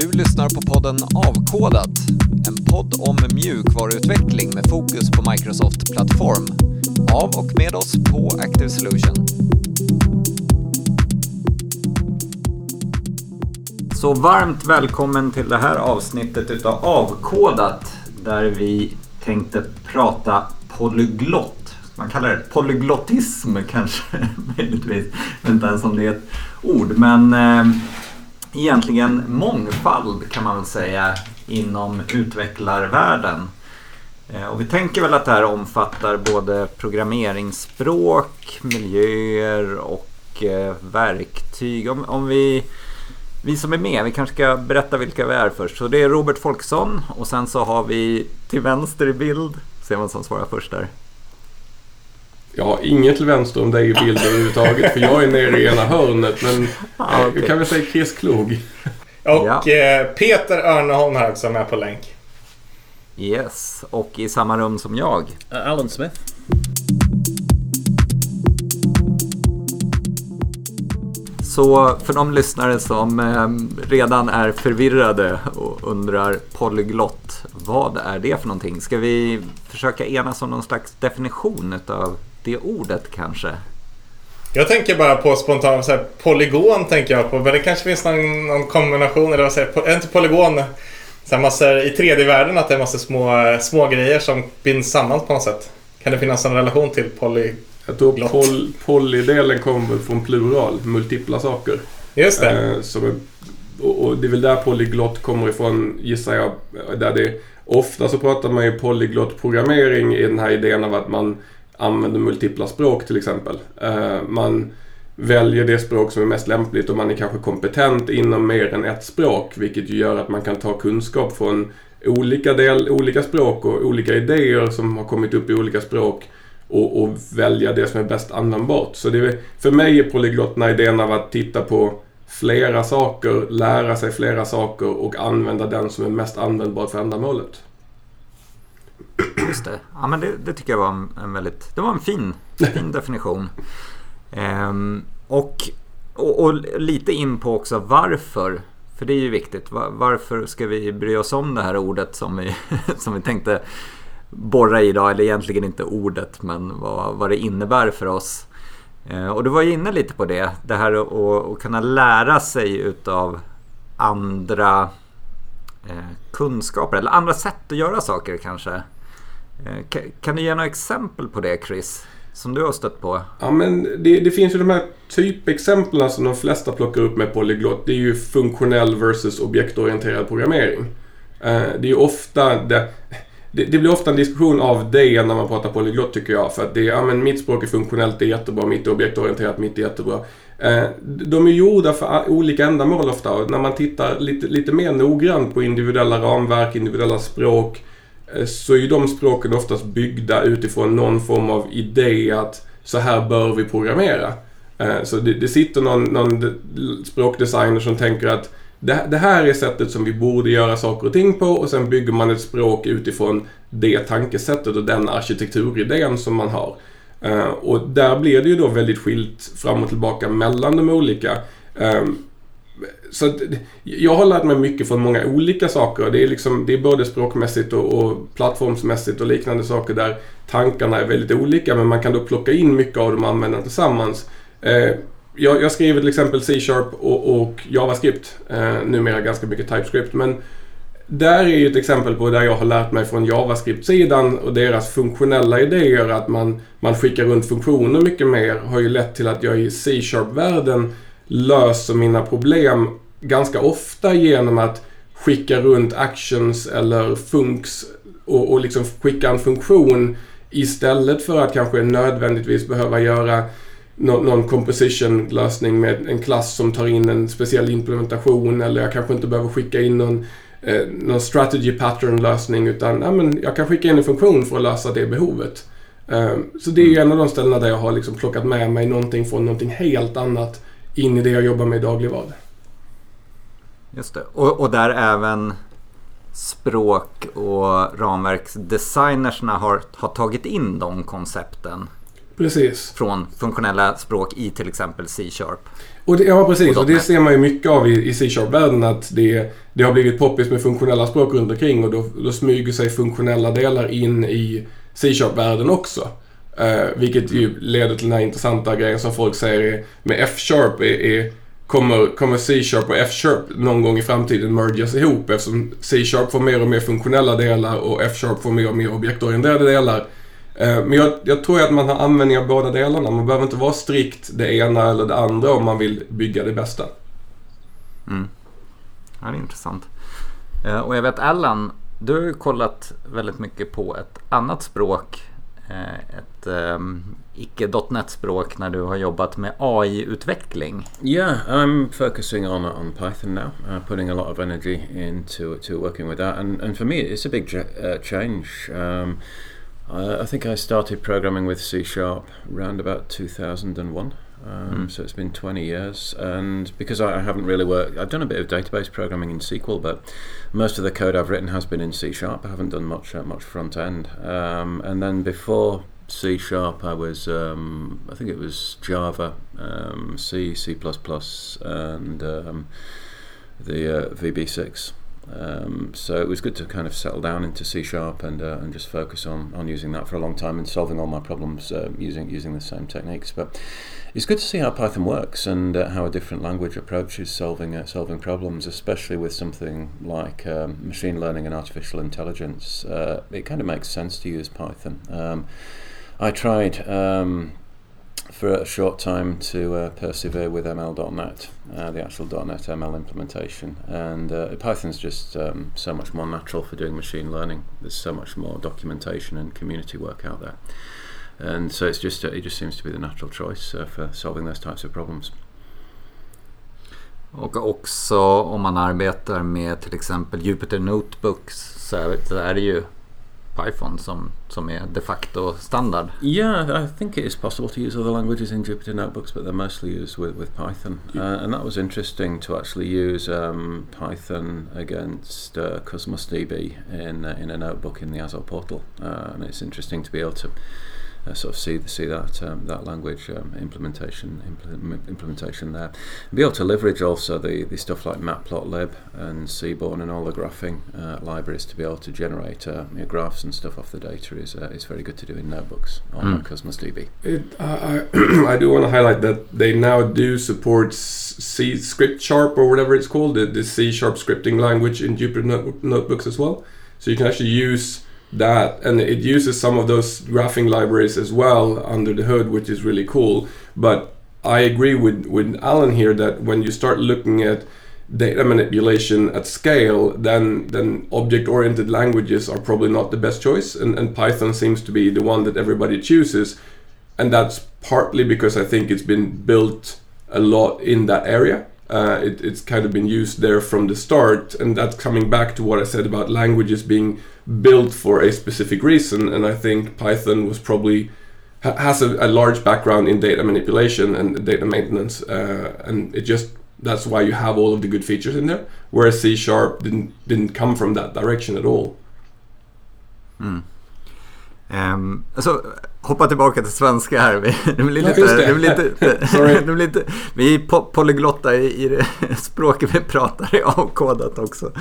Du lyssnar på podden Avkodat, en podd om mjukvaruutveckling med fokus på Microsoft Plattform. Av och med oss på Active Solution. Så varmt välkommen till det här avsnittet utav Avkodat där vi tänkte prata polyglott. Man kallar det polyglottism kanske möjligtvis. Jag vet inte ens om det är ett ord. Men eh, egentligen mångfald kan man väl säga inom utvecklarvärlden. Eh, och vi tänker väl att det här omfattar både programmeringsspråk, miljöer och eh, verktyg. Om, om vi, vi som är med, vi kanske ska berätta vilka vi är först. Så det är Robert Folksson och sen så har vi till vänster i bild, ser man som svarar först där. Jag har inget till vänster om dig i bilden överhuvudtaget för jag är nere i ena hörnet. Men Ah, eh, okej. vi kan väl säga Chris Klog. Och Ja. eh, Peter Örneholm här också med på länk. Yes, och i samma rum som jag. Uh, Alan Smith. Så för de lyssnare som eh, redan är förvirrade och undrar polyglott, vad är det för någonting? Ska vi försöka enas om någon slags definition utav det ordet kanske? Jag tänker bara på spontant så här, polygon tänker jag på. Men det kanske finns någon, någon kombination eller vad säger jag? Är inte polygon så här massor, i 3D-världen att det är massor små, små grejer som binds samman på något sätt? Kan det finnas en relation till poly... Jag tror pol, polydelen kommer från plural, multipla saker. Just det. Eh, som är, och, och det är väl där polyglott kommer ifrån gissar jag. Där det, ofta så pratar man ju polyglott programmering i den här idén av att man använder multipla språk till exempel. Eh, man väljer det språk som är mest lämpligt och man är kanske kompetent inom mer än ett språk. Vilket ju gör att man kan ta kunskap från olika, del, olika språk och olika idéer som har kommit upp i olika språk och, och välja det som är bäst användbart. Så det är, för mig är polyglotterna idén av att titta på flera saker, lära sig flera saker och använda den som är mest användbar för ändamålet. Just det. Ja, men det, det tycker jag var en, en väldigt... Det var en fin, fin definition. Ehm, och, och, och lite in på också varför. För det är ju viktigt. Va- Varför ska vi bry oss om det här ordet som vi, som vi tänkte borra i idag? Eller egentligen inte ordet, men vad, vad det innebär för oss. Eh, och du var ju inne lite på det. Det här att, att, kunna lära sig utav andra eh, kunskaper eller andra sätt att göra saker kanske. Eh, kan du ge några exempel på det Chris? Som du har stött på? Ja, men det, det finns ju de här typexemplen som de flesta plockar upp med polyglott. Det är ju funktionell versus objektorienterad programmering. Det är ju ofta... Det, det, det blir ofta en diskussion av det när man pratar polyglott tycker jag. För att det är, ja men mitt språk är funktionellt, det är jättebra. Mitt är objektorienterat, mitt är jättebra. Eh, de är gjorda för olika ändamål ofta. Och när man tittar lite, lite mer noggrant på individuella ramverk, individuella språk. eh, Så är ju de språken oftast byggda utifrån någon form av idé att så här bör vi programmera. Eh, Så det, det sitter någon, någon språkdesigner som tänker att det, det här är sättet som vi borde göra saker och ting på och sen bygger man ett språk utifrån det tankesättet och den arkitekturidén som man har. Uh, och där blir det ju då väldigt skilt fram och tillbaka mellan de olika. Ehm, så att, jag har lärt mig mycket från många olika saker. Det är, liksom, det är både språkmässigt och, och plattformsmässigt och liknande saker där tankarna är väldigt olika men man kan då plocka in mycket av dem och använda tillsammans. Uh, jag, jag skriver till exempel C-sharp och, och JavaScript. Eh, numera ganska mycket TypeScript. Men där är ju ett exempel på där jag har lärt mig från JavaScript-sidan och deras funktionella idéer att man, man skickar runt funktioner mycket mer har ju lett till att jag i C-sharp-världen löser mina problem ganska ofta genom att skicka runt actions eller funks och, och liksom skicka en funktion istället för att kanske nödvändigtvis behöva göra nå- någon composition-lösning med en klass som tar in en speciell implementation eller jag kanske inte behöver skicka in någon, eh, någon strategy pattern-lösning utan ja, men jag kan skicka in en funktion för att lösa det behovet. Eh, så det är ju en av de ställena där jag har liksom plockat med mig någonting från någonting helt annat in i det jag jobbar med i dagligvad. Just det. Och, och där även språk och ramverksdesignersna har, har tagit in de koncepten. Precis. från funktionella språk i till exempel C-sharp. Och det, ja, precis. Och Och det ser man ju mycket av i, i C-sharp-världen att det, det har blivit poppis med funktionella språk runt omkring och då, då smyger sig funktionella delar in i C-sharp-världen också. Eh, vilket ju leder till den här intressanta grejen som folk säger är, med F-sharp är, är Kommer, kommer C-sharp och F-sharp någon gång i framtiden mergas ihop eftersom C-sharp får mer och mer funktionella delar och F-sharp får mer och mer objektorienterade delar. Eh, Men jag, jag tror att man har användning av båda delarna. Man behöver inte vara strikt det ena eller det andra om man vill bygga det bästa. Mm. Ja, det är intressant. Eh, Och jag vet Allan, du har ju kollat väldigt mycket på ett annat språk. eh, Ett um, icke-.NET-språk när du har jobbat med AI-utveckling. Yeah, I'm focusing on on Python now, uh, putting a lot of energy into to working with that, and and for me it's a big uh, change. Um, I, I think I started programming with C sharp around about 2001. Um, Mm. So it's been 20 years, and because I, I haven't really worked, I've done a bit of database programming in SQL, but most of the code I've written has been in C sharp. I haven't done much uh, much front end, um, and then before C sharp, I was um, I think it was Java, um, C, C++, and um, the uh, VB6. Um, so it was good to kind of settle down into C sharp and uh, and just focus on, on using that for a long time and solving all my problems uh, using using the same techniques. But it's good to see how Python works and uh, how a different language approaches solving uh, solving problems, especially with something like um, machine learning and artificial intelligence. Uh, it kind of makes sense to use Python. Um, I tried um, for a short time to uh, persevere with ML.NET, uh, the actual .NET ML implementation, and uh, Python's just um, so much more natural for doing machine learning. There's so much more documentation and community work out there, and so it's just uh, it just seems to be the natural choice uh, for solving those types of problems. Och också om man arbetar med till exempel Jupyter Notebooks så är, det ju Python som, som är de facto standard. Yeah, I think it is possible to use other languages in Jupyter Notebooks, but they're mostly used with, with Python. Uh, and that was interesting to actually use um, Python against uh, Cosmos DB in, uh, in a notebook in the Azure portal. Uh, and it's interesting to be able to uh, sort of see see that um, that language um, implementation implement, implementation there. Be able to leverage also the, the stuff like Matplotlib and Seaborn and all the graphing uh, libraries to be able to generate uh, you know, graphs and stuff off the data is uh, is very good to do in notebooks on Mm. Cosmos DB. It, I, I, I do want to highlight that they now do support C script sharp or whatever it's called, the, the C sharp scripting language in Jupyter note, notebooks as well. So you can actually use that, and it uses some of those graphing libraries as well under the hood, which is really cool. But I agree with with Alan here that when you start looking at data manipulation at scale, then then object-oriented languages are probably not the best choice, and, and Python seems to be the one that everybody chooses, and that's partly because I think it's been built a lot in that area. Uh, it, it's kind of been used there from the start, and that's coming back to what I said about languages being built for a specific reason. And I think Python was probably ha- has a, a large background in data manipulation and data maintenance, uh, and it just that's why you have all of the good features in there. Whereas C sharp didn't didn't come from that direction at all. Mm. Um, alltså, hoppa tillbaka till svenska här. Vi, det blir Ja, lite, just det. det. blir lite, Sorry. det blir lite, vi är polyglotta i, i det språket vi pratar i avkodat också.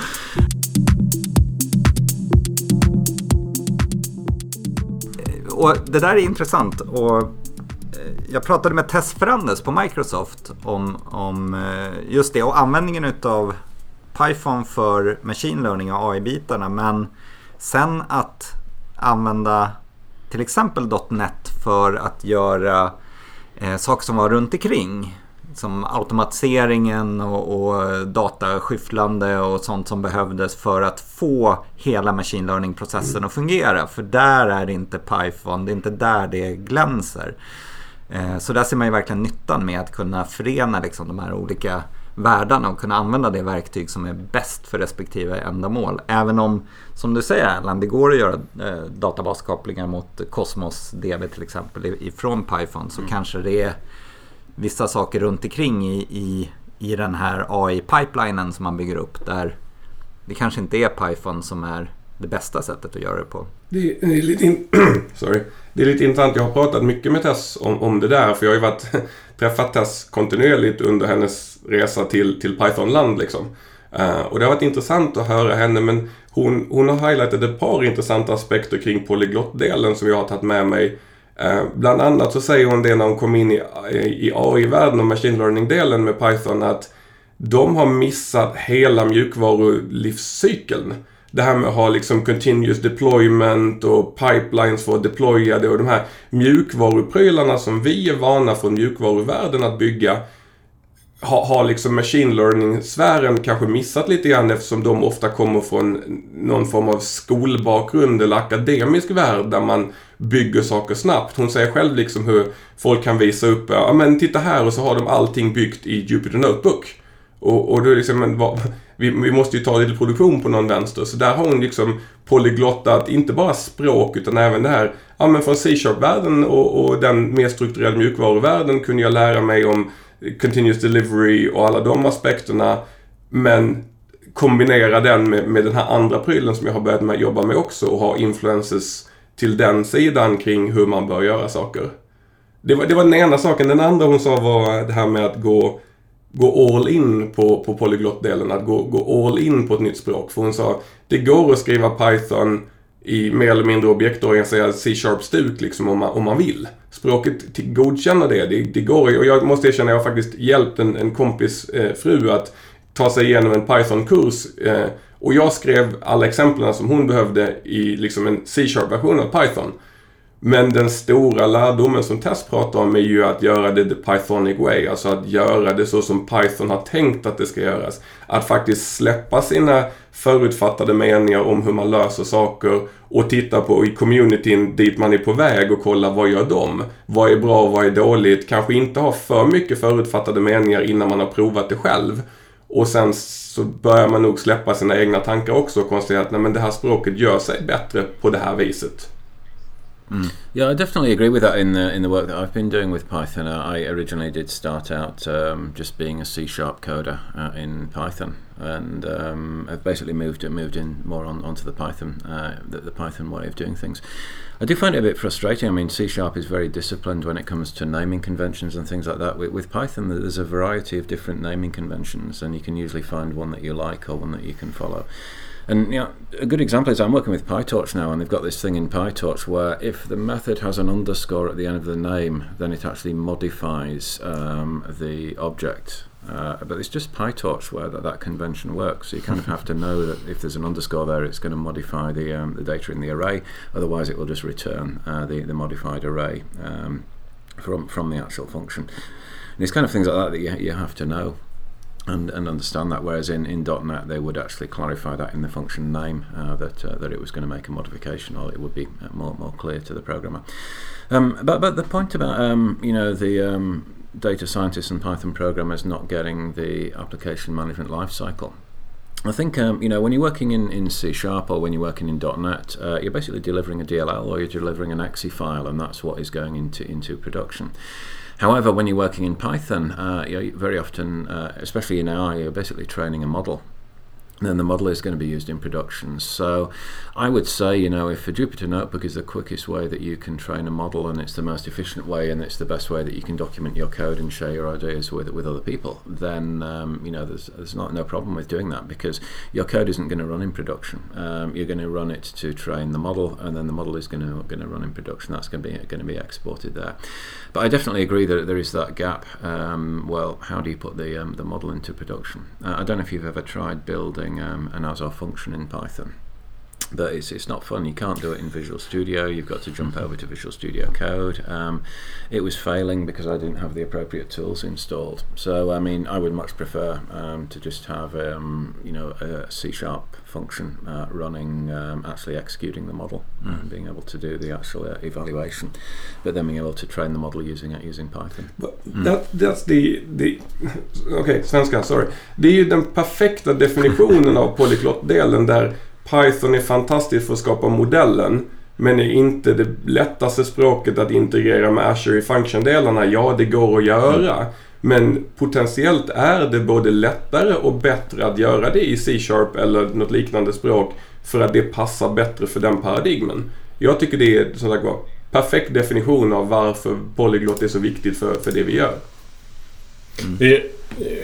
Och det där är intressant. Och eh, jag pratade med Tess Frandes på Microsoft om, om eh, just det och användningen utav Python för machine learning och AI-bitarna. Men sen att använda till exempel .NET för att göra eh, saker som var runt omkring. Som automatiseringen och, och dataskyfflande och sånt som behövdes för att få hela machine learning-processen att fungera. För där är det inte Python, det är inte där det glänser. Eh, så där ser man ju verkligen nyttan med att kunna förena liksom de här olika världarna och kunna använda det verktyg som är bäst för respektive ändamål. Även om, som du säger Erland, det går att göra eh, databaskopplingar mot Cosmos DB till exempel ifrån Python så kanske det är vissa saker runt omkring i, i, i den här AI-pipelinen som man bygger upp där det kanske inte är Python som är det bästa sättet att göra det på. Det är, det är lite, in, sorry. det är lite intressant. Jag har pratat mycket med Tess om, om det där. För jag har ju varit, träffat Tess kontinuerligt under hennes resa till, till Pythonland. Liksom. Uh, och det har varit intressant att höra henne. Men hon, hon har highlightat ett par intressanta aspekter kring polyglottdelen som jag har tagit med mig. Eh, bland annat så säger hon det när hon kom in i, i AI-världen och machine learning-delen med Python att de har missat hela mjukvarulivscykeln. Det här med att ha liksom continuous deployment och pipelines för att deploya det och de här mjukvaruprylarna som vi är vana från mjukvaruvärlden att bygga har, har liksom machine learning-sfären kanske missat lite grann eftersom de ofta kommer från någon form av skolbakgrund eller akademisk värld där man bygger saker snabbt. Hon säger själv liksom hur folk kan visa upp, ja men titta här och så har de allting byggt i Jupyter Notebook. Och, och då är liksom, men, vad, vi, vi, måste ju ta lite produktion på någon vänster. Så där har hon liksom polyglottat inte bara språk utan även det här, ja men från C-sharp-världen och, och, den mer strukturerade mjukvaruvärlden kunde jag lära mig om continuous delivery och alla de aspekterna. Men kombinera den med, med den här andra prylen som jag har börjat med, jobba med också och ha influences till den sidan kring hur man bör göra saker. Det var, det var den ena saken. Den andra hon sa var det här med att gå gå all in på, på polyglottdelen, att gå, gå all in på ett nytt språk. För hon sa, det går att skriva Python i mer eller mindre objektorienterad C-sharp-stuk liksom om man, om man vill. Språket godkänner det, det, det går. Och jag måste erkänna, jag har faktiskt hjälpt en, en kompis eh, fru att ta sig igenom en Python-kurs. Eh, och jag skrev alla exemplen som hon behövde i liksom en C-sharp-version av Python. Men den stora lärdomen som Tess pratar om är ju att göra det the Pythonic way. Alltså att göra det så som Python har tänkt att det ska göras. Att faktiskt släppa sina förutfattade meningar om hur man löser saker och titta på i communityn dit man är på väg och kolla vad gör de? Vad är bra och vad är dåligt? Kanske inte ha för mycket förutfattade meningar innan man har provat det själv. Och sen så börjar man nog släppa sina egna tankar också och konstatera att nej, men det här språket gör sig bättre på det här viset. Mm. Yeah, I definitely agree with that in the in the work that I've been doing with Python. Uh, I originally did start out um, just being a C sharp coder uh, in Python, and um, I've basically moved moved in more on onto the Python uh, the, the, Python way of doing things. I do find it a bit frustrating. I mean, C sharp is very disciplined when it comes to naming conventions and things like that. With, with Python, there's a variety of different naming conventions, and you can usually find one that you like or one that you can follow. And you know, a good example is I'm working with PyTorch now, and they've got this thing in PyTorch where if the method has an underscore at the end of the name, then it actually modifies um, the object. Uh, but it's just PyTorch where that, that convention works. So you kind of have to know that if there's an underscore there, it's going to modify the um, the data in the array. Otherwise, it will just return uh, the the modified array um, from from the actual function. And it's kind of things like that that you, you have to know and, and understand that. Whereas in, in .NET, they would actually clarify that in the function name uh, that uh, that it was going to make a modification, or it would be uh, more more clear to the programmer. Um, but but the point about um, you know the um, data scientists and Python programmers not getting the application management lifecycle. I think um, you know when you're working in, in C Sharp or when you're working in .NET, uh, you're basically delivering a DLL or you're delivering an exe file, and that's what is going into into production. However, when you're working in Python, uh, you're very often, uh, especially in AI, you're basically training a model then the model is going to be used in production. So I would say, you know, if a Jupyter Notebook is the quickest way that you can train a model and it's the most efficient way and it's the best way that you can document your code and share your ideas with with other people, then um, you know there's there's not no problem with doing that because your code isn't going to run in production. Um, you're going to run it to train the model, and then the model is going to going to run in production. That's going to be going to be exported there. But I definitely agree that there is that gap. Um, well, how do you put the um, the model into production? Uh, I don't know if you've ever tried building um, an as function in Python. But it's, it's not fun. You can't do it in Visual Studio. You've got to jump over to Visual Studio Code. Um, it was failing because I didn't have the appropriate tools installed. So I mean, I would much prefer um, to just have um, you know a C sharp function uh, running, um, actually executing the model, mm. and being able to do the actual uh, evaluation, but then being able to train the model using it using Python. But mm. that, that's the, the okay, svenska, sorry. Det är ju den perfekta definitionen av polyglot-delen där Python är fantastiskt för att skapa modellen. Men är inte det lättaste språket att integrera med Azure i function-delarna. Ja, det går att göra. Men potentiellt är det både lättare och bättre att göra det i C-sharp eller något liknande språk för att det passar bättre för den paradigmen. Jag tycker det är som sagt var perfekt definition av varför polyglott är så viktigt för, för det vi gör. Det,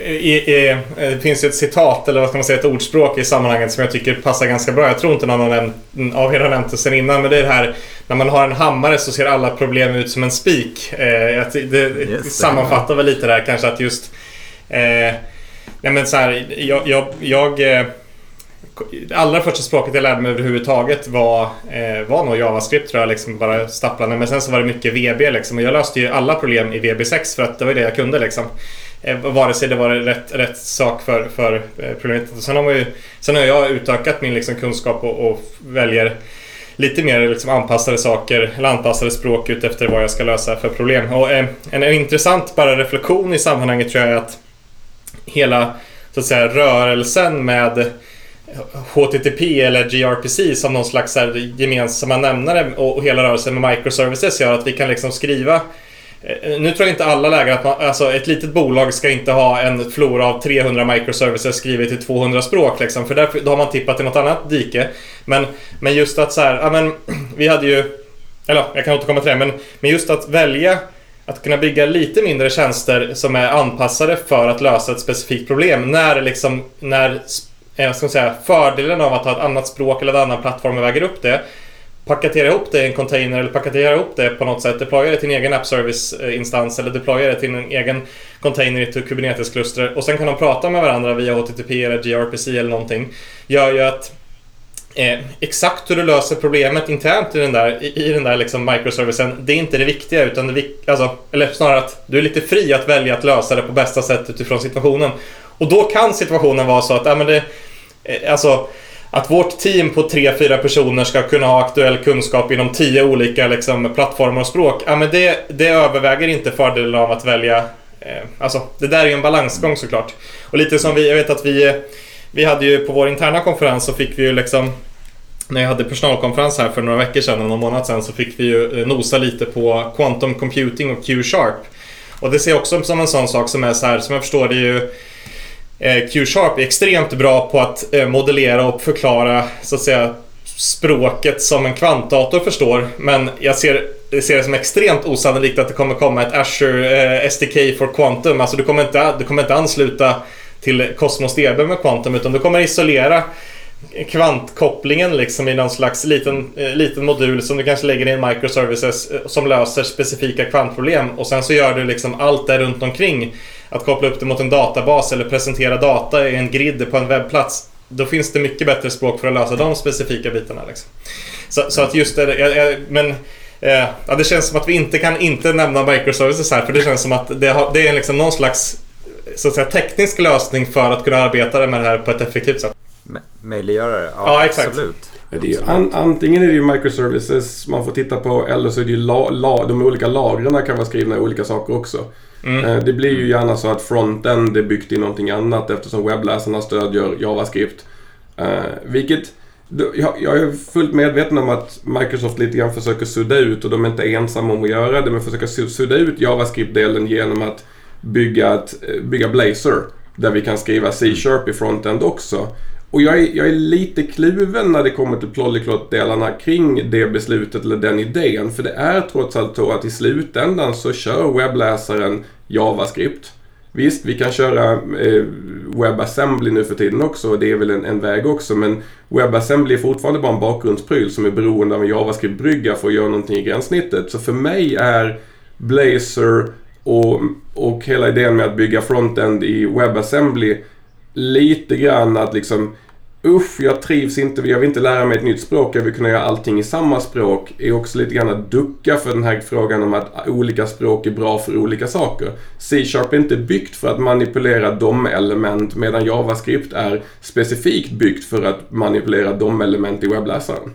i, i, det finns ett citat, eller vad ska man säga, ett ordspråk i sammanhanget som jag tycker passar ganska bra. Jag tror inte någon av, er har nämnt det sen innan, men det är det här när man har en hammare så ser alla problem ut som en spik. Eh, det, det sammanfattar väl lite där kanske att just... Eh, ja, men så här, jag... jag, jag eh, det allra första språket jag lärde mig överhuvudtaget var, eh, var nog JavaScript tror jag, liksom bara stapplande. Men sen så var det mycket VB liksom. Och jag löste ju alla problem i VB6 för att det var det jag kunde liksom. Eh, vare sig det var rätt, rätt sak för, för eh, problemet. Sen har, man ju, sen har jag utökat min liksom, kunskap och, och väljer lite mer liksom anpassade saker, eller anpassade språk ut efter vad jag ska lösa för problem. Och en, en intressant bara reflektion i sammanhanget tror jag är att hela så att säga, rörelsen med HTTP eller gRPC som någon slags här, gemensamma nämnare och, och hela rörelsen med microservices gör att vi kan liksom skriva Eh, nu tror jag inte alla lägen att man, alltså ett litet bolag ska inte ha en flora av 300 microservices skrivet i 200 språk liksom, för därför, då har man tippat i något annat dike. Men, men just att så här, ja men vi hade ju, eller jag kan återkomma till det, men, men just att välja att kunna bygga lite mindre tjänster som är anpassade för att lösa ett specifikt problem när liksom, när eh, jag ska säga, fördelen av att ha ett annat språk eller en annan plattform väger upp det paketera ihop det i en container eller paketera ihop det på något sätt. Deploya det till en egen app service-instans eh, eller deploya det till en egen container i ett Kubernetes-kluster och sen kan de prata med varandra via HTTP eller gRPC eller någonting. Gör ju att eh, exakt hur du löser problemet internt i den där, i, i den där liksom microservicen, det är inte det viktiga utan det, alltså, eller snarare att du är lite fri att välja att lösa det på bästa sätt utifrån situationen. Och då kan situationen vara så att, äh, men det, eh, alltså att vårt team på tre fyra personer ska kunna ha aktuell kunskap inom tio olika liksom, plattformar och språk. Ja, men det, det överväger inte fördelen av att välja... Eh, alltså, det där är ju en balansgång såklart. Och lite som vi, jag vet att vi... Vi hade ju på vår interna konferens så fick vi ju liksom... När jag hade personalkonferens här för några veckor sedan, någon månad sedan, så fick vi ju eh, nosa lite på quantum computing och Q-sharp. Och det ser jag också som en sån sak som är så här, som jag förstår det är ju Eh, Q-sharp är extremt bra på att eh, modellera och förklara så att säga språket som en kvantdator förstår. Men jag ser, jag ser det som extremt osannolikt att det kommer komma ett Azure eh, SDK for Quantum. Alltså du kommer inte, du kommer inte ansluta till Cosmos DB med Quantum utan du kommer isolera kvantkopplingen liksom i någon slags liten, eh, liten modul som du kanske lägger i en microservices eh, som löser specifika kvantproblem och sen så gör du liksom allt där runt omkring att koppla upp det mot en databas eller presentera data i en grid på en webbplats. Då finns det mycket bättre språk för att lösa de specifika bitarna. Liksom. Så, så, att just det, men eh, ja, det känns som att vi inte kan inte nämna microservices här för det känns som att det, har, det är liksom någon slags så att säga, teknisk lösning för att kunna arbeta med det här på ett effektivt sätt. Möjliggöra det? Ja, ja exakt. Absolut. Det är an, antingen är det ju microservices man får titta på eller så är det ju la, la, de olika lagren kan vara skrivna i olika saker också. Mm. Eh, det blir ju gärna så att frontend är byggt i någonting annat eftersom webbläsarna stödjer JavaScript. Uh, vilket jag, är fullt medveten om att Microsoft lite grann försöker sudda ut och de är inte ensamma om att göra det men försöker sudda ut JavaScript-delen genom att bygga, ett, eh, bygga Blazor där vi kan skriva C-sharp i frontend också. Och jag är, jag är lite kluven när det kommer till Plollyklot-delarna kring det beslutet eller den idén. För det är trots allt så att i slutändan så kör webbläsaren JavaScript. Visst, vi kan köra eh, WebAssembly nu för tiden också och det är väl en, en, väg också. Men WebAssembly är fortfarande bara en bakgrundspryl som är beroende av en JavaScript-brygga för att göra någonting i gränssnittet. Så för mig är Blazor och, och hela idén med att bygga frontend i WebAssembly lite grann att liksom Usch, jag trivs inte, jag vill inte lära mig ett nytt språk, jag vill kunna göra allting i samma språk. Är också lite grann att ducka för den här frågan om att olika språk är bra för olika saker. C-sharp är inte byggt för att manipulera DOM-element medan JavaScript är specifikt byggt för att manipulera DOM-element i webbläsaren.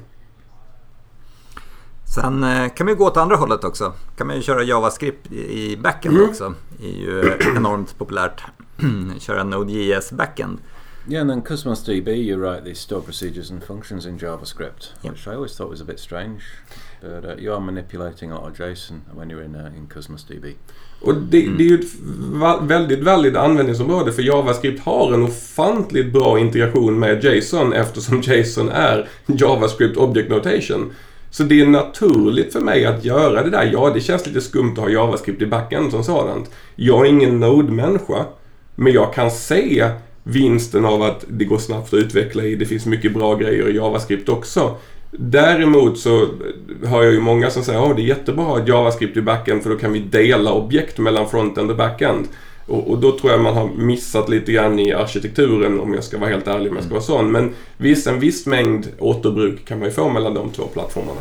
Sen eh, kan man ju gå åt andra hållet också. kan man ju köra JavaScript i backend mm. också. Det är ju enormt populärt. köra Node.js backend. Yeah, and then Cosmos DB, you write these store procedures and functions in JavaScript, yep. which I always thought was a bit strange. But uh, you are manipulating a lot of JSON when you're in, uh, in Cosmos DB. Och det, mm. det är ju ett väldigt valid användningsområde för JavaScript har en ofantligt bra integration med JSON eftersom JSON är JavaScript Object Notation. Så det är naturligt för mig att göra det där. Ja, det känns lite skumt att ha JavaScript i backend som sådant. Jag är ingen Node-människa. Men jag kan se vinsten av att det går snabbt att utveckla i. Det finns mycket bra grejer i JavaScript också. Däremot så har jag ju många som säger att oh, det är jättebra att JavaScript i backend för då kan vi dela objekt mellan frontend och backend. Och, och, då tror jag man har missat lite grann i arkitekturen om jag ska vara helt ärlig om jag ska vara sån. Men visst, en viss mängd återbruk kan man ju få mellan de två plattformarna.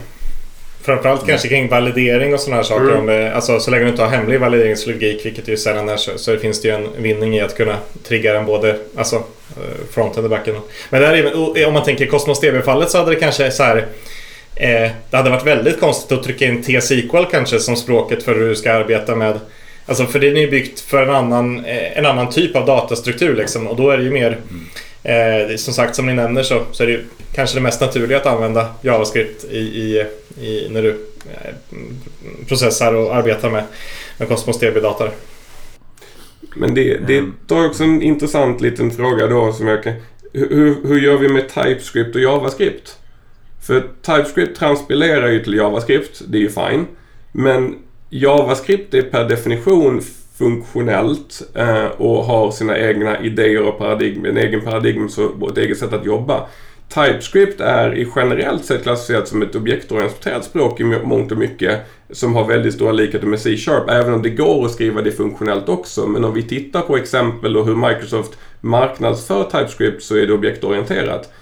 Framförallt mm. kanske kring validering och sådana här saker. Mm. Om det, alltså, så länge du inte har hemlig valideringslogik, vilket ju sällan är, så, så finns det ju en vinning i att kunna trigga den både alltså, eh, fronten och backen. Men där är, om man tänker Cosmos DB-fallet så hade det kanske så här eh, Det hade varit väldigt konstigt att trycka in T-SQL kanske som språket för hur du ska arbeta med Alltså för det är ju byggt för en annan, eh, en annan typ av datastruktur liksom och då är det ju mer mm. Eh, Som sagt som ni nämner så, så är det ju kanske det mest naturliga att använda JavaScript i, i, i när du eh, processar och arbetar med, med Cosmos DB-data. Men det, det är också en intressant liten fråga då som jag kan... Hur, hur gör vi med TypeScript och JavaScript? För TypeScript transpilerar ju till JavaScript, det är ju fine. Men JavaScript är per definition funktionellt eh, och har sina egna idéer och paradigm, en egen paradigm och ett eget sätt att jobba. TypeScript är i generellt sett klassificerat som ett objektorienterat språk i mångt och mycket som har väldigt stora likheter med C-sharp, även om det går att skriva det funktionellt också. Men om vi tittar på exempel och hur Microsoft marknadsför TypeScript så är det objektorienterat.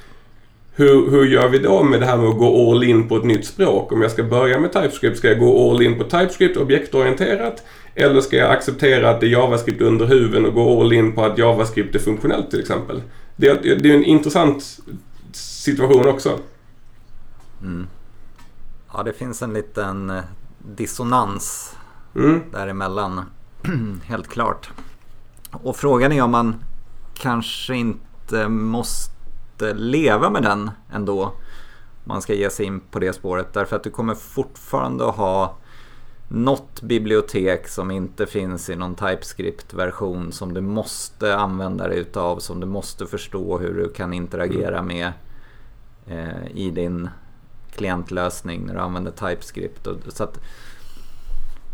Hur, hur gör vi då med det här med att gå all in på ett nytt språk? Om jag ska börja med TypeScript, ska jag gå all in på TypeScript objektorienterat? Eller ska jag acceptera att det är JavaScript under huven och gå all in på att JavaScript är funktionellt till exempel? Det är, det är en intressant situation också. Mm. Ja, det finns en liten eh, dissonans mm. däremellan. Helt klart. Och frågan är om man kanske inte måste leva med den ändå. Man ska ge sig in på det spåret. Därför att du kommer fortfarande att ha något bibliotek som inte finns i någon TypeScript-version som du måste använda dig utav, som du måste förstå hur du kan interagera mm. med eh, i din klientlösning när du använder TypeScript. Och, så att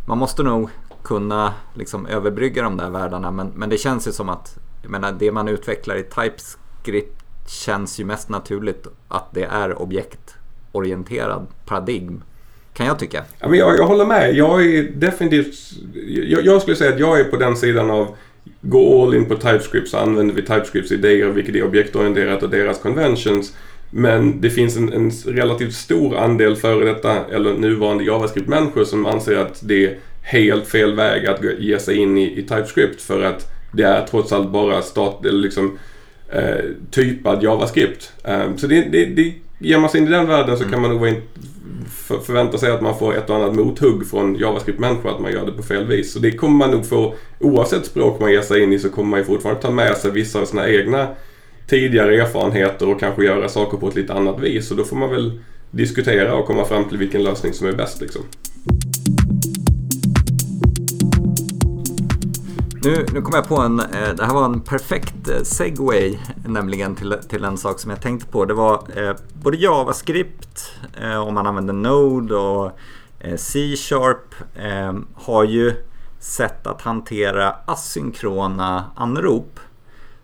man måste nog kunna liksom överbrygga de där världarna men, men det känns ju som att menar, det man utvecklar i TypeScript känns ju mest naturligt att det är objektorienterad paradigm. Kan jag tycka. Ja, men jag, jag håller med. Jag är definitivt... Jag, jag, skulle säga att jag är på den sidan av gå all in på TypeScript så använder vi TypeScripts idéer vilket är objektorienterat och deras conventions. Men det finns en, en relativt stor andel före detta eller nuvarande JavaScript-människor som anser att det är helt fel väg att ge sig in i, i TypeScript för att det är trots allt bara stat, eller liksom, eh, typad JavaScript. Eh, så det, det, det, ger man sig in i den världen så kan man nog in, för, förvänta sig att man får ett och annat mothugg från JavaScript-människor att man gör det på fel vis. Så det kommer man nog få, oavsett språk man ger sig in i så kommer man ju fortfarande ta med sig vissa av sina egna tidigare erfarenheter och kanske göra saker på ett lite annat vis. Och då får man väl diskutera och komma fram till vilken lösning som är bäst. Liksom. Nu, nu kom jag på en, eh, det här var en perfekt eh, segway nämligen till, till en sak som jag tänkte på. Det var eh, både JavaScript, eh, om man använder Node och eh, C-sharp eh, har ju sätt att hantera asynkrona anrop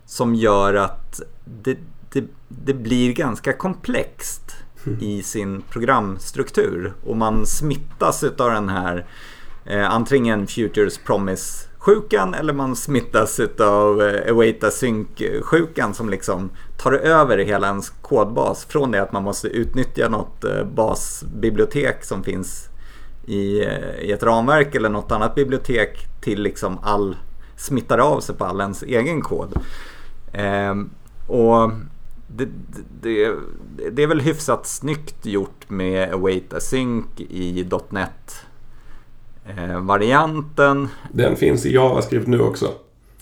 som gör att det, det, det blir ganska komplext mm. i sin programstruktur och man smittas av den här antingen Futures Promise sjukan eller man smittas av Awaita eh, Sync-sjukan som liksom tar över hela ens kodbas. Från det att man måste utnyttja något eh, basbibliotek som finns i, eh, i ett ramverk eller något annat bibliotek till liksom all smittar av sig på all ens egen kod. Eh, och det, det, det, är väl hyfsat snyggt gjort med Await Async i .NET eh, varianten. Den finns i JavaScript nu också.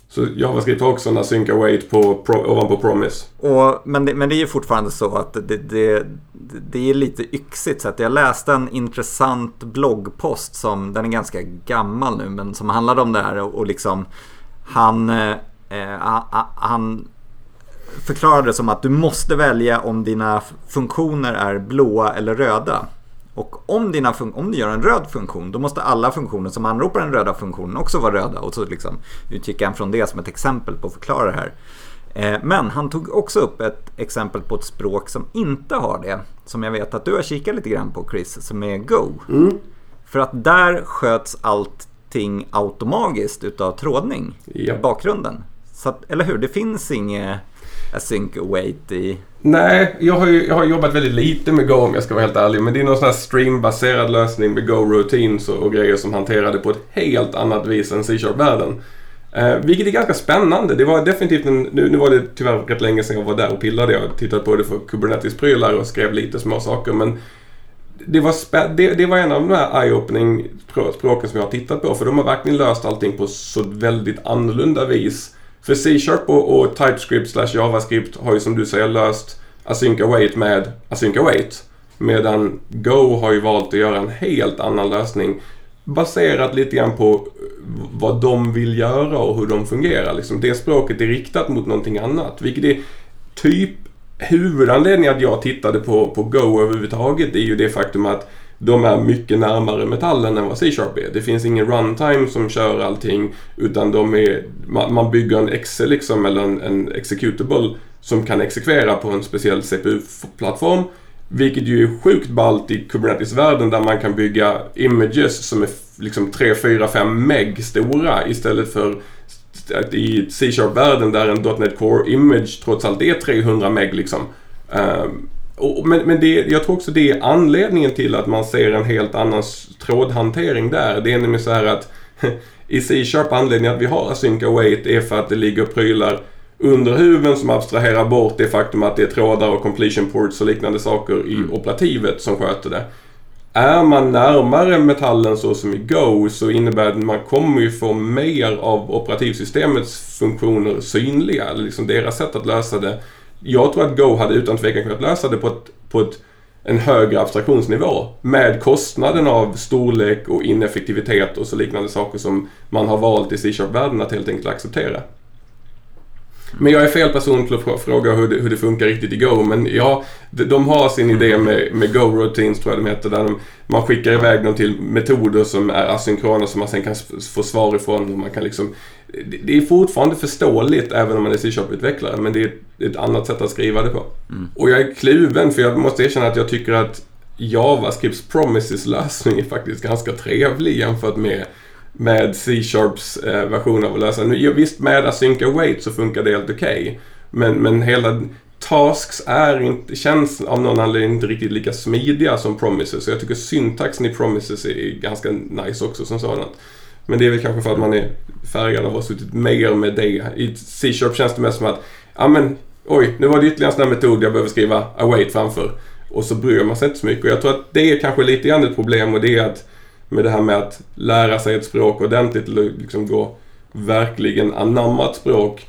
Så JavaScript har också en async await på, pro, ovanpå promise. Och, men, det, men det är ju fortfarande så att det, det, det är lite yxigt. Så att jag läste en intressant bloggpost som, den är ganska gammal nu, men som handlade om det här och, och liksom han, eh, han förklarade det som att du måste välja om dina funktioner är blåa eller röda. Och om, dina om du gör en röd funktion, då måste alla funktioner som anropar den röda funktionen också vara röda. Och så liksom utgick han från det som ett exempel på att förklara det här. Eh, men han tog också upp ett exempel på ett språk som inte har det. Som jag vet att du har kikat lite grann på Chris, som är Go. Mm. För att där sköts allting automatiskt utav trådning Ja. i bakgrunden. Så att, eller hur? Det finns inget async await i... Nej, jag har, ju, jag har jobbat väldigt lite med Go om jag ska vara helt ärlig. Men det är någon sån här streambaserad lösning med Go Routines och, och grejer som hanterade på ett helt annat vis än C-sharp-världen. Eh, vilket är ganska spännande. Det var definitivt en, nu, nu var det tyvärr rätt länge sedan jag var där och pillade. Jag tittade på det för Kubernetes-prylar och skrev lite små saker. Men det var, det, det var en av de här eye-opening språken som jag har tittat på. För de har verkligen löst allting på så väldigt annorlunda vis. För C-sharp och, och TypeScript slash JavaScript har ju som du säger löst async await med async await. Medan Go har ju valt att göra en helt annan lösning. Baserat lite grann på vad de vill göra och hur de fungerar. Liksom det språket är riktat mot någonting annat. Vilket är typ huvudanledningen att jag tittade på, på Go överhuvudtaget är ju det faktum att de är mycket närmare metallen än vad C-sharp är. Det finns ingen runtime som kör allting utan de är, man, man bygger en exe liksom eller en, en executable som kan exekvera på en speciell CPU-plattform. Vilket ju är sjukt ballt i Kubernetes-världen där man kan bygga images som är liksom 3, 4, 5 meg stora istället för att i C-sharp-världen där en .NET Core image trots allt är 300 meg liksom. Um, och, men men det, jag tror också det är anledningen till att man ser en helt annan trådhantering där. Det är nämligen så här att i C-sharp anledningen att vi har async await är för att det ligger prylar under huven som abstraherar bort det faktum att det är trådar och completion ports och liknande saker i operativet som sköter det. Är man närmare metallen så som i Go så innebär det att man kommer ju få mer av operativsystemets funktioner synliga, liksom deras sätt att lösa det. Jag tror att Go hade utan tvekan kunnat lösa det på, ett, på ett, en högre abstraktionsnivå med kostnaden av storlek och ineffektivitet och så liknande saker som man har valt i C-sharp-världen att helt enkelt acceptera. Men jag är fel person till att frå- fråga hur det, hur det funkar riktigt i Go. Men ja, de, har sin idé med, med Go-routines tror jag de heter. Där de, man skickar iväg dem till metoder som är asynkrona som man sen kan få svar ifrån. Och man kan liksom, det, är fortfarande förståeligt även om man är C-sharp-utvecklare. Men det är ett, annat sätt att skriva det på. Och jag är kluven för jag måste erkänna att jag tycker att JavaScripts Promises-lösning är faktiskt ganska trevlig jämfört med med C-sharps eh, version av att lösa. Nu, visst, med async await så funkar det helt okej. Men, men hela tasks är inte, känns av någon anledning inte riktigt lika smidiga som promises. Så jag tycker syntaxen i promises är ganska nice också som sådant. Men det är väl kanske för att man är färgad av att ha suttit mer med det. I C-sharp känns det mest som att, ja men, oj, nu var det ytterligare en sån här metod jag behöver skriva await framför. Och så bryr man sig inte så mycket. Och jag tror att det är kanske lite grann ett problem och det är att med det här med att lära sig ett språk ordentligt eller liksom gå verkligen anamma ett språk.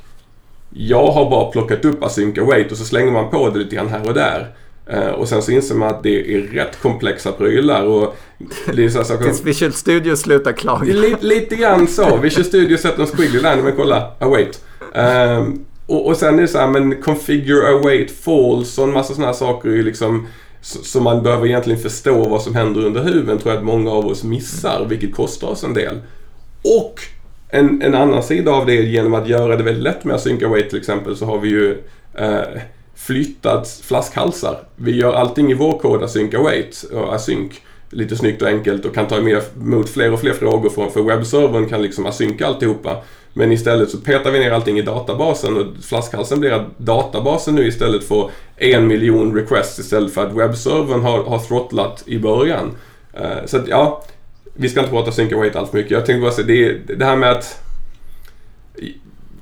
Jag har bara plockat upp async await och så slänger man på det lite grann här och där. Eh, och sen så inser man att det är rätt komplexa prylar och det är så saker... Tills Visual Studio slutar klaga. Lite, lite grann så. Visual Studio sätter en squiggly line, men kolla, await. Um, och, och sen är det så här, men configure await false och en massa sådana här saker är ju så, så, man behöver egentligen förstå vad som händer under huven tror jag att många av oss missar, vilket kostar oss en del. Och en, en annan sida av det genom att göra det väldigt lätt med async await till exempel så har vi ju eh, flyttat flaskhalsar. Vi gör allting i vår kod async await och async lite snyggt och enkelt och kan ta emot fler och fler frågor från, för webbservern kan liksom asynka alltihopa. Men istället så petar vi ner allting i databasen och flaskhalsen blir att databasen nu istället får en miljon requests istället för att webbservern har, har throttlat i början. Uh, så att ja, vi ska inte prata sync await allt för mycket. Jag tänkte bara säga det, det här med att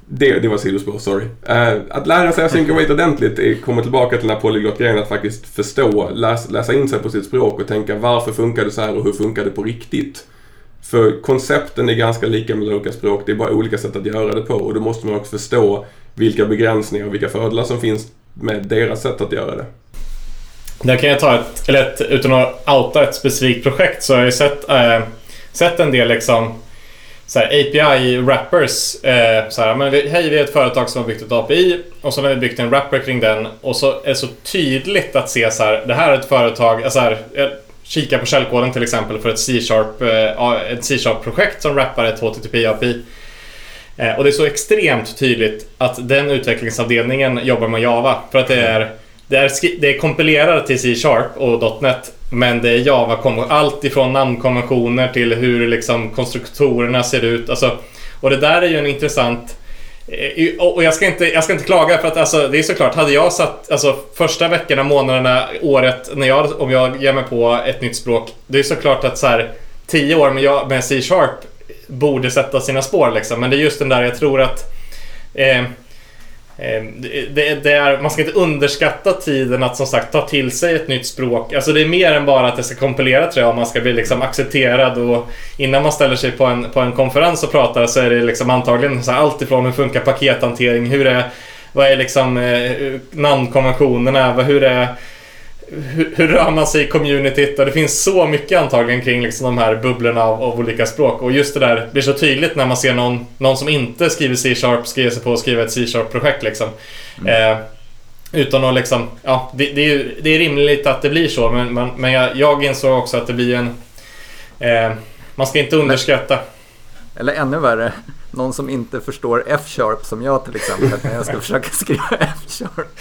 det, det var sidospår, sorry. Uh, att lära sig async wait ordentligt är, kommer tillbaka till den här polyglott-grejen att faktiskt förstå, läs, läsa in sig på sitt språk och tänka varför funkar det så här och hur funkar det på riktigt? För koncepten är ganska lika med olika språk, det är bara olika sätt att göra det på och då måste man också förstå vilka begränsningar och vilka fördelar som finns med deras sätt att göra det. Där kan jag ta ett, eller ett, utan att outa ett specifikt projekt så har jag sett, eh, sett en del liksom så här, API-wrappers. Eh, så här, men vi, hej, vi är ett företag som har byggt ett API och så har vi byggt en wrapper kring den och så är det så tydligt att se så här, det här är ett företag, alltså här, kika på källkoden till exempel för ett C-sharp, eh, ett C-sharp-projekt som rappar ett HTTP-API. Eh, och det är så extremt tydligt att den utvecklingsavdelningen jobbar med Java. För att det är, det är, det är kompilerat till C-sharp och .NET men det är Java, allt ifrån namnkonventioner till hur liksom konstruktorerna ser ut. Alltså, och det där är ju en intressant Eh, och jag ska, inte, jag ska inte klaga för att alltså, det är såklart, hade jag satt alltså, första veckorna, månaderna, året, när jag, om jag ger mig på ett nytt språk. Det är såklart att så här, tio år med, med C-sharp borde sätta sina spår liksom. Men det är just den där, jag tror att eh, Ehm, det, det, är, man ska inte underskatta tiden att som sagt ta till sig ett nytt språk. Alltså det är mer än bara att det ska kompilera tror jag. Man ska bli liksom accepterad och innan man ställer sig på en, på en konferens och pratar så är det liksom antagligen så här, allt ifrån hur funkar pakethantering, hur är, vad är liksom eh, namnkonventionerna, hur är hur, hur rör man sig i communityt och det finns så mycket antagligen kring liksom de här bubblorna av, av, olika språk. Och just det där blir så tydligt när man ser någon, någon som inte skriver C-sharp skriva sig på att skriva ett C-sharp-projekt liksom. Mm. Eh, utan att liksom, ja, det, det, är, det är rimligt att det blir så men, men, men jag, jag insåg också att det blir en... Eh, man ska inte underskatta. Eller ännu värre, någon som inte förstår F-sharp som jag till exempel när jag ska försöka skriva F-sharp.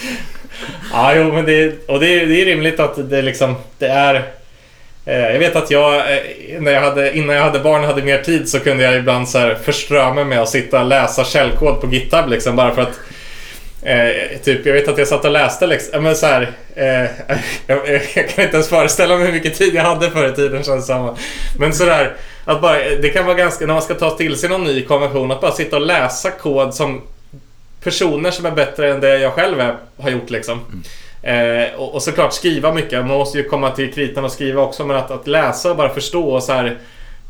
Ja, jo, men det, och det, det är rimligt att det liksom, det är... Eh, jag vet att jag, eh, när jag hade, innan jag hade barn hade mer tid så kunde jag ibland så här förströ mig med att sitta och läsa källkod på GitHub liksom bara för att Eh, typ, jag vet att jag satt och läste liksom, men så här, eh, jag, jag, kan inte ens föreställa mig hur mycket tid jag hade förr i tiden känns det Men sådär, att bara, det kan vara ganska, när man ska ta till sig någon ny konvention, att bara sitta och läsa kod som personer som är bättre än det jag själv är, har gjort liksom. Mm. Eh, och, och, såklart skriva mycket, man måste ju komma till kritan och skriva också, men att, att läsa och bara förstå och så här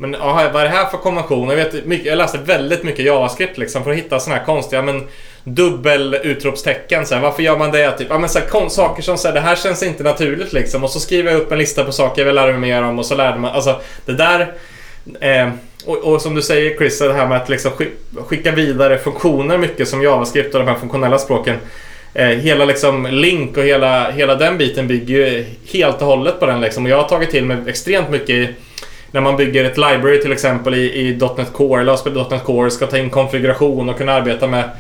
men aha, vad är det här för konvention? Jag, vet, mycket, jag läste väldigt mycket JavaScript liksom för att hitta såna här konstiga men dubbel utropstecken. Så här, varför gör man det? Typ, ja, men så här, saker som säger det här känns inte naturligt liksom. Och så skriver jag upp en lista på saker jag vill lära mig mer om och så lärde man. Alltså det där. Eh, och, och, som du säger Chris, det här med att liksom skicka vidare funktioner mycket som JavaScript och de här funktionella språken. Eh, hela liksom Link och hela, hela den biten bygger ju helt och hållet på den liksom. Och jag har tagit till mig extremt mycket i, när man bygger ett library till exempel i, i .NET Core eller ASP.NET Core ska ta in konfiguration och kunna arbeta med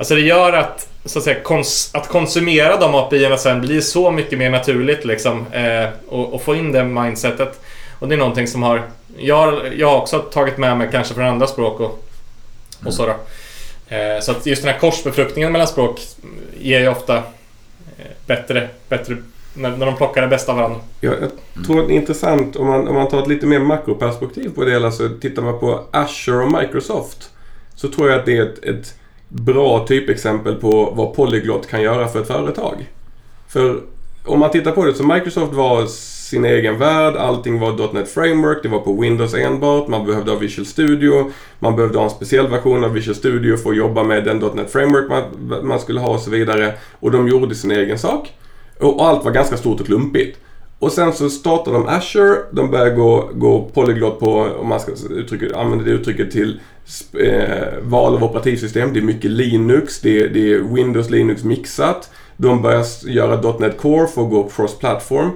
Alltså det gör att, så att, säga, kons att konsumera de API sen blir så mycket mer naturligt liksom. Eh, och, och, få in det mindsetet. Och det är någonting som har... Jag, jag har också tagit med mig kanske från andra språk och, och så Eh, så att just den här korsbefruktningen mellan språk ger ju ofta eh, bättre, bättre när, när de plockar det bästa av varandra. Ja, jag tror att det är intressant om man, om man tar ett lite mer makroperspektiv på det hela så tittar man på Azure och Microsoft så tror jag att det är ett, ett bra typexempel på vad Polyglot kan göra för ett företag. För om man tittar på det så Microsoft var sin egen värld. Allting var .NET Framework. Det var på Windows enbart. Man behövde ha Visual Studio. Man behövde ha en speciell version av Visual Studio för att jobba med den .NET Framework man, man skulle ha och så vidare. Och de gjorde sin egen sak. Och allt var ganska stort och klumpigt. Och sen så startade de Azure. De började gå, gå polyglot på, om man ska uttrycka, använda det uttrycket till eh, val av operativsystem. Det är mycket Linux. Det är, det är Windows Linux mixat. De börjar göra .NET Core för att gå cross-platform.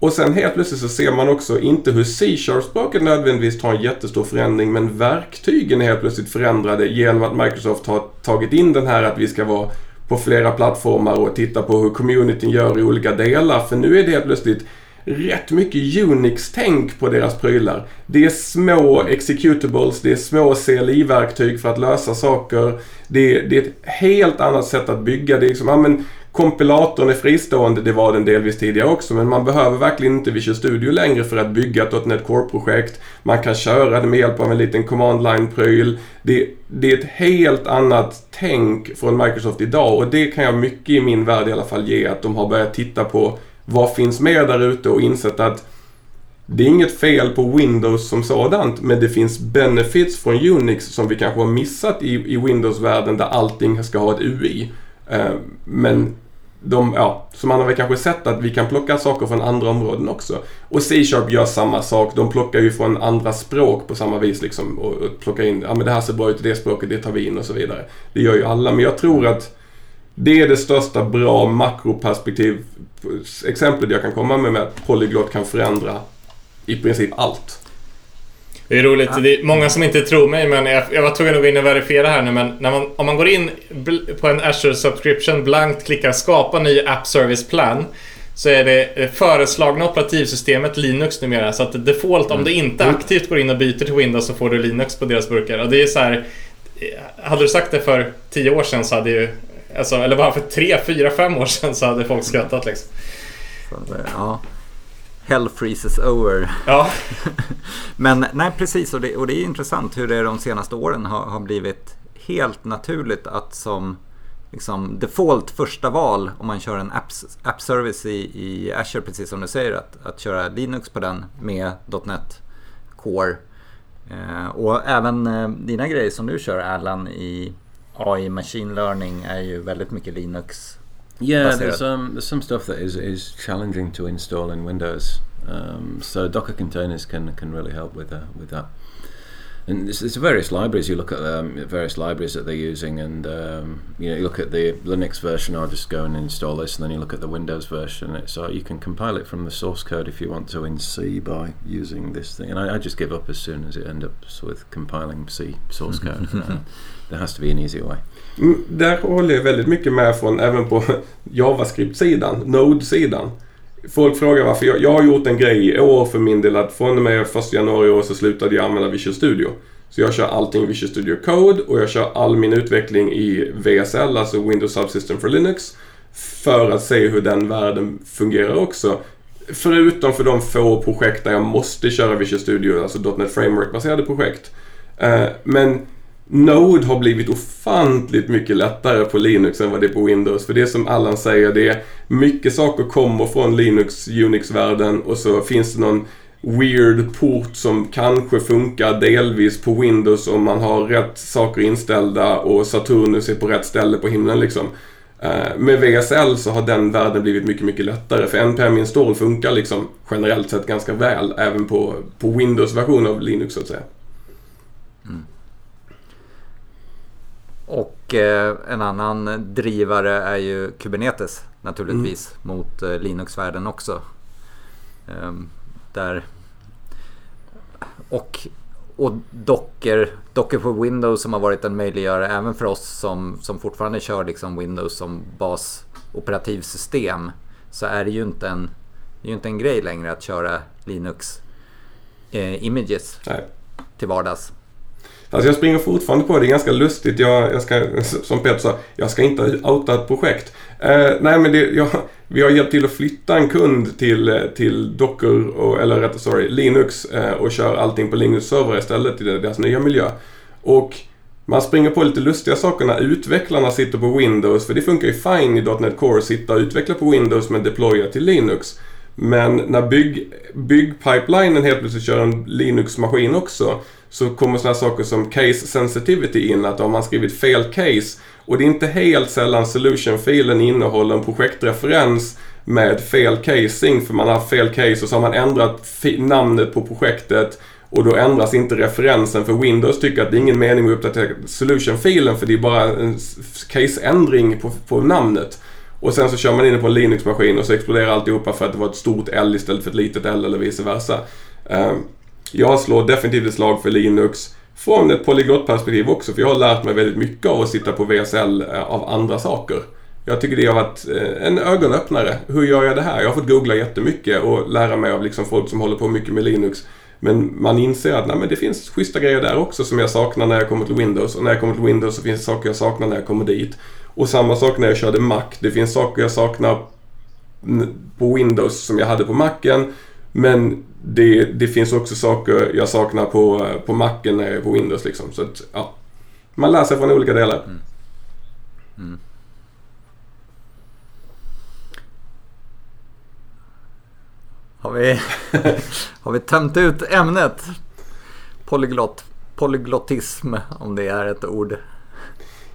Och sen helt plötsligt så ser man också inte hur C-sharp-språket nödvändigtvis tar en jättestor förändring men verktygen är helt plötsligt förändrade genom att Microsoft har tagit in den här att vi ska vara på flera plattformar och titta på hur communityn gör i olika delar. För nu är det helt plötsligt rätt mycket Unix-tänk på deras prylar. Det är små executables, det är små CLI-verktyg för att lösa saker. Det är, det är, ett helt annat sätt att bygga. Det är liksom, ja, men kompilatorn är fristående, det var den delvis tidigare också, men man behöver verkligen inte Visual Studio längre för att bygga ett .NET Core-projekt. Man kan köra det med hjälp av en liten command line-pryl. Det, det, är ett helt annat tänk från Microsoft idag och det kan jag mycket i min värld i alla fall ge att de har börjat titta på vad finns med där ute och insett att det är inget fel på Windows som sådant, men det finns benefits från Unix som vi kanske har missat i, i Windows-världen där allting ska ha ett UI. Uh, eh, men de, ja, så man har väl kanske sett att vi kan plocka saker från andra områden också. Och C-sharp gör samma sak. De plockar ju från andra språk på samma vis liksom och, och plockar in, ja men det här ser bra ut i det språket, det tar vi in och så vidare. Det gör ju alla, men jag tror att det är det största bra makroperspektiv exemplet jag kan komma med med att polyglot kan förändra i princip allt. Det är roligt. Det är många som inte tror mig, men jag, jag var tvungen att gå in och verifiera här nu. Men man, om man går in på en Azure Subscription, blankt klickar skapa ny App Service Plan. Så är det föreslagna operativsystemet Linux numera. Så att default, om du inte aktivt går in och byter till Windows så får du Linux på deras burkar. Och det är så här. Hade du sagt det för 10 år sedan så hade ju... Alltså, eller bara för 3, 4, 5 år sedan så hade folk skrattat liksom. Så, ja. Hell freezes over. Ja. Men nej precis och det, och det är intressant hur det de senaste åren har, har blivit helt naturligt att som liksom default första val om man kör en apps, app service i, i Azure precis som du säger att, att köra Linux på den med .NET Core. Eh, och även eh, dina grejer som du kör Allan i AI Machine Learning är ju väldigt mycket Linux Yeah, there's um, there's some stuff that is is challenging to install in Windows. Um, so Docker containers can can really help with uh, with that. And there's, there's, various libraries. You look at um, various libraries that they're using, and um, you know you look at the Linux version. I'll just go and install this, and then you look at the Windows version. It's uh, you can compile it from the source code if you want to in C by using this thing. And I, I just give up as soon as it ends up with compiling C source code. uh, there has to be an easier way. Mm, där håller jag väldigt mycket med från även på JavaScript-sidan, Node-sidan. Folk frågar varför jag, jag har gjort en grej i år för min del att från och med 1 januari i år så slutade jag använda Visual Studio. Så jag kör allting i Visual Studio Code och jag kör all min utveckling i VSL, alltså Windows Subsystem for Linux. För att se hur den världen fungerar också. Förutom för de få projekt där jag måste köra Visual Studio, alltså .NET Framework-baserade projekt. Eh, men Node har blivit ofantligt mycket lättare på Linux än vad det är på Windows. För det är som Allan säger, det är mycket saker kommer från Linux, Unix-världen och så finns det någon weird port som kanske funkar delvis på Windows om man har rätt saker inställda och Saturnus är på rätt ställe på himlen liksom. Eh, med VSL så har den världen blivit mycket, mycket lättare för NPM install funkar liksom generellt sett ganska väl även på, på Windows-version av Linux så att säga. Och eh, en annan drivare är ju Kubernetes naturligtvis mm. mot eh, Linux-världen också. Um, där och, och Docker, Docker för Windows som har varit en möjliggörare även för oss som, som fortfarande kör liksom Windows som basoperativsystem. Så är det ju inte en, det är ju inte en grej längre att köra Linux eh, images Nej. till vardags. Alltså jag springer fortfarande på det. är ganska lustigt. Jag, jag ska, som Peter sa, jag ska inte outa ett projekt. Eh, nej men det, jag, vi har hjälpt till att flytta en kund till, eh, till Docker, och, eller rättare sorry, Linux eh, och kör allting på Linux-server istället i deras nya miljö. Och man springer på lite lustiga saker när utvecklarna sitter på Windows, för det funkar ju fine i .NET Core att sitta och utveckla på Windows men deploya till Linux. Men när bygg, byggpipelinen helt plötsligt kör en Linux-maskin också så kommer sådana saker som case sensitivity in. Att om man skrivit fel case och det är inte helt sällan solution-filen innehåller en projektreferens med fel casing för man har haft fel case och så har man ändrat namnet på projektet och då ändras inte referensen för Windows tycker att det är ingen mening att uppdatera solution-filen för det är bara en case-ändring på, på namnet. Och sen så kör man in det på en Linux-maskin och så exploderar alltihopa för att det var ett stort L istället för ett litet L eller vice versa. Ehm, jag slår definitivt ett slag för Linux från ett polyglottperspektiv också för jag har lärt mig väldigt mycket av att sitta på VSL eh, av andra saker. Jag tycker det har varit eh, en ögonöppnare. Hur gör jag det här? Jag har fått googla jättemycket och lära mig av liksom folk som håller på mycket med Linux. Men man inser att nej, men det finns schyssta grejer där också som jag saknar när jag kommer till Windows. Och när jag kommer till Windows så finns det saker jag saknar när jag kommer dit. Och samma sak när jag körde Mac. Det finns saker jag saknar på Windows som jag hade på Macen. Men det, det finns också saker jag saknar på, på Macen när jag är på Windows. Liksom. Så att, ja, man lär sig från olika delar. Mm. Mm. Har vi, har vi tömt ut ämnet? Polyglott, polyglottism om det är ett ord.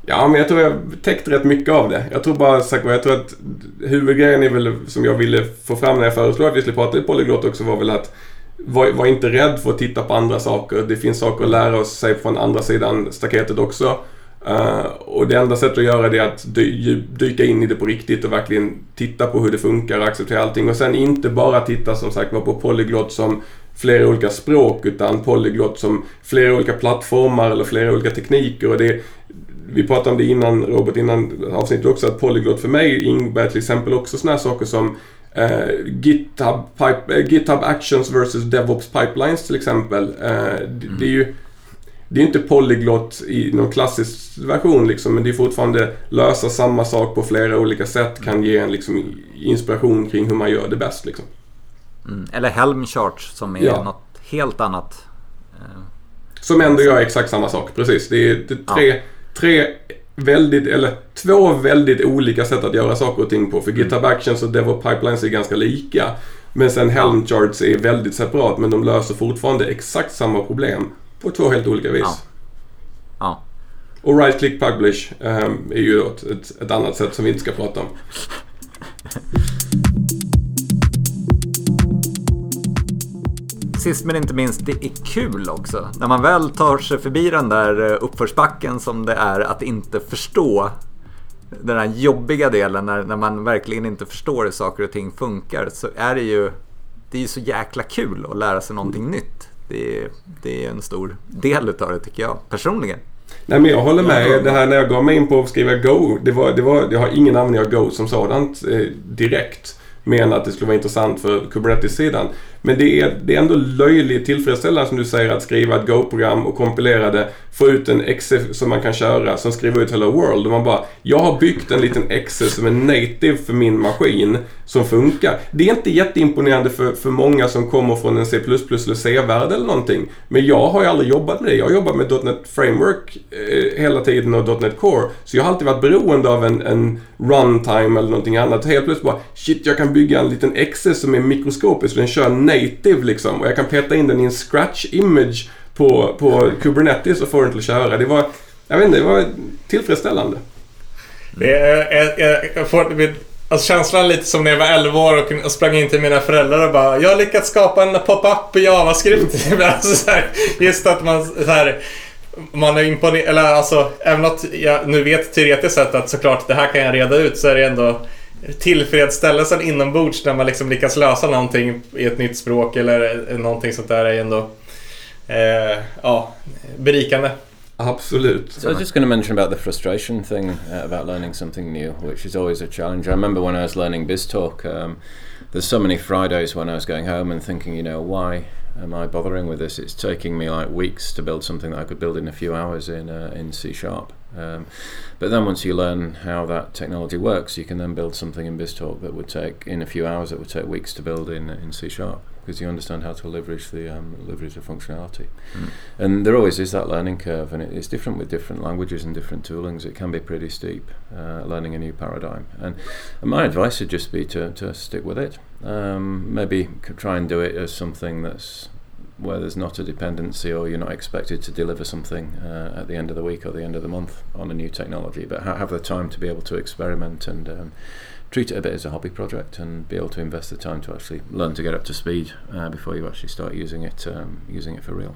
Ja, men jag tror jag täckt rätt mycket av det. Jag tror bara sagt jag tror att huvudgrejen är väl som jag ville få fram när jag föreslog att vi skulle prata i polyglott också var väl att var, var, inte rädd för att titta på andra saker. Det finns saker att lära sig från andra sidan staketet också. Uh, och det enda sättet att göra det är att dy dyka in i det på riktigt och verkligen titta på hur det funkar och acceptera allting. Och sen inte bara titta som sagt på polyglot som flera olika språk utan polyglot som flera olika plattformar eller flera olika tekniker. Och det, vi pratade om det innan Robert, innan avsnittet också, att polyglot för mig innebär till exempel också sådana saker som Uh, GitHub, pipe, uh, GitHub Actions versus DevOps Pipelines till exempel. Uh, det, det, är ju det är inte polyglott i någon klassisk version liksom, men det är fortfarande lösa samma sak på flera olika sätt kan ge en liksom, inspiration kring hur man gör det bäst. Liksom. Mm, eller Helmchart som är ja. något helt annat. Som ändå gör exakt samma sak, precis. Det är, det är tre, ja. Tre väldigt, eller två väldigt olika sätt att göra saker och ting på. För mm. GitHub Actions och DevOps Pipelines är ganska lika. Men sen Helm Charts är väldigt separat men de löser fortfarande exakt samma problem på två helt olika vis. Ja. ja. Och Right Click Publish um, är ju ett, ett, ett annat sätt som vi inte ska prata om. sist men inte minst, det är kul också. När man väl tar sig förbi den där eh, uppförsbacken som det är att inte förstå den här jobbiga delen när, när man verkligen inte förstår hur saker och ting funkar så är det ju det är ju så jäkla kul att lära sig någonting nytt. Det är, det är en stor del utav det tycker jag personligen. Nej men jag håller med. Det här när jag gav mig in på att skriva Go. Det var, det var, jag har ingen användning av Go som sådant eh, direkt. Men att det skulle vara intressant för Kubernetes-sidan. Men det är, det är ändå löjligt tillfredsställande som du säger att skriva ett Go-program och kompilera det, få ut en exe som man kan köra, som skriver ut Hello World. Och man bara, jag har byggt en liten exe som är native för min maskin som funkar. Det är inte jätteimponerande för, för många som kommer från en C++ eller C-värld eller någonting. Men jag har ju aldrig jobbat med det. Jag har jobbat med .NET Framework eh, hela tiden och .NET Core. Så jag har alltid varit beroende av en, en runtime eller någonting annat. Helt plötsligt bara, shit jag kan bygga en liten exe som är mikroskopisk och den kör native liksom. Och jag kan peta in den i en scratch image på, på Kubernetes och få den till att köra. Det var, jag vet inte, det var tillfredsställande. Det är, jag, jag får alltså känslan lite som när jag var 11 år och, sprang in till mina föräldrar och bara Jag har lyckats skapa en pop-up i JavaScript. alltså, så här, just att man så här, man är imponerad, eller alltså även att jag nu vet teoretiskt sett att såklart det här kan jag reda ut så är det ändå tillfredsställelsen inombords när man liksom lyckas lösa någonting i ett nytt språk eller någonting sånt där är ändå eh, ja, berikande. Absolut. So I was just going to mention about the frustration thing uh, about learning something new, which is always a challenge. I remember when I was learning BizTalk, um, there's so many Fridays when I was going home and thinking, you know, why am I bothering with this? It's taking me like weeks to build something that I could build in a few hours in uh, in C sharp. Um, but then once you learn how that technology works, you can then build something in BizTalk that would take in a few hours that would take weeks to build in in C sharp because you understand how to leverage the um, leverage the functionality. Mm. And there always is that learning curve, and it, it's different with different languages and different toolings. It can be pretty steep uh, learning a new paradigm. And, and, my advice would just be to, to stick with it. Um, maybe try and do it as something that's where there's not a dependency or you're not expected to deliver something uh, at the end of the week or the end of the month on a new technology, but ha- have the time to be able to experiment and um, treat it a bit as a hobby project and be able to invest the time to actually learn to get up to speed uh, before you actually start using it, um, using it for real.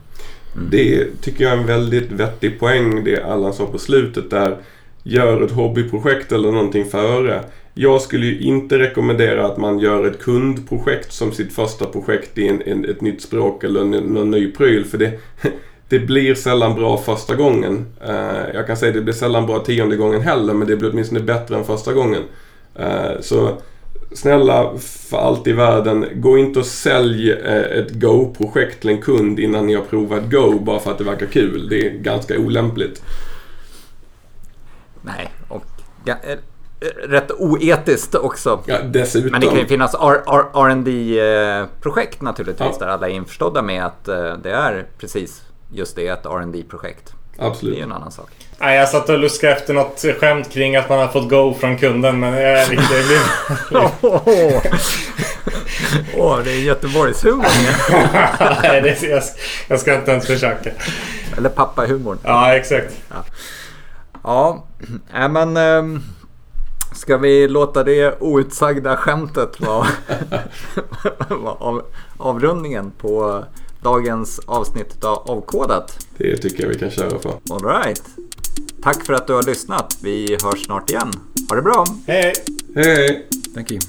Mm. Det tycker jag är en väldigt vettig poäng det Allan sa på slutet där. Gör ett hobbyprojekt eller någonting före. Jag skulle ju inte rekommendera att man gör ett kundprojekt som sitt första projekt i en, en, ett nytt språk eller en, någon ny pryl. För det, det blir sällan bra första gången. Uh, jag kan säga att det blir sällan bra tionde gången heller men det blir åtminstone bättre än första gången. Uh, så snälla för allt i världen, gå inte och sälj uh, ett Go-projekt till en kund innan ni har provat Go bara för att det verkar kul. Det är ganska olämpligt. Nej, och ja, rätt oetiskt också. Ja, dessutom. Men det kan ju finnas rd projekt naturligtvis ja. där alla är införstådda med att eh, det är precis just det, ett rd projekt Absolut. Det är ju en annan sak. Nej, jag satt och luskade efter något skämt kring att man har fått go från kunden men jag är riktigt... Åh, oh, det är Göteborgshumor. Nej, det är, jag, jag ska inte ens försöka. Eller pappahumorn. Ja, exakt. Ja, ja äh, men... Um... Ska vi låta det outsagda skämtet vara, av, avrundningen på dagens avsnitt av Avkodat? Det tycker jag vi kan köra på. Alright. Tack för att du har lyssnat. Vi hörs snart igen. Ha det bra! Hej hej! Hej! Thank you.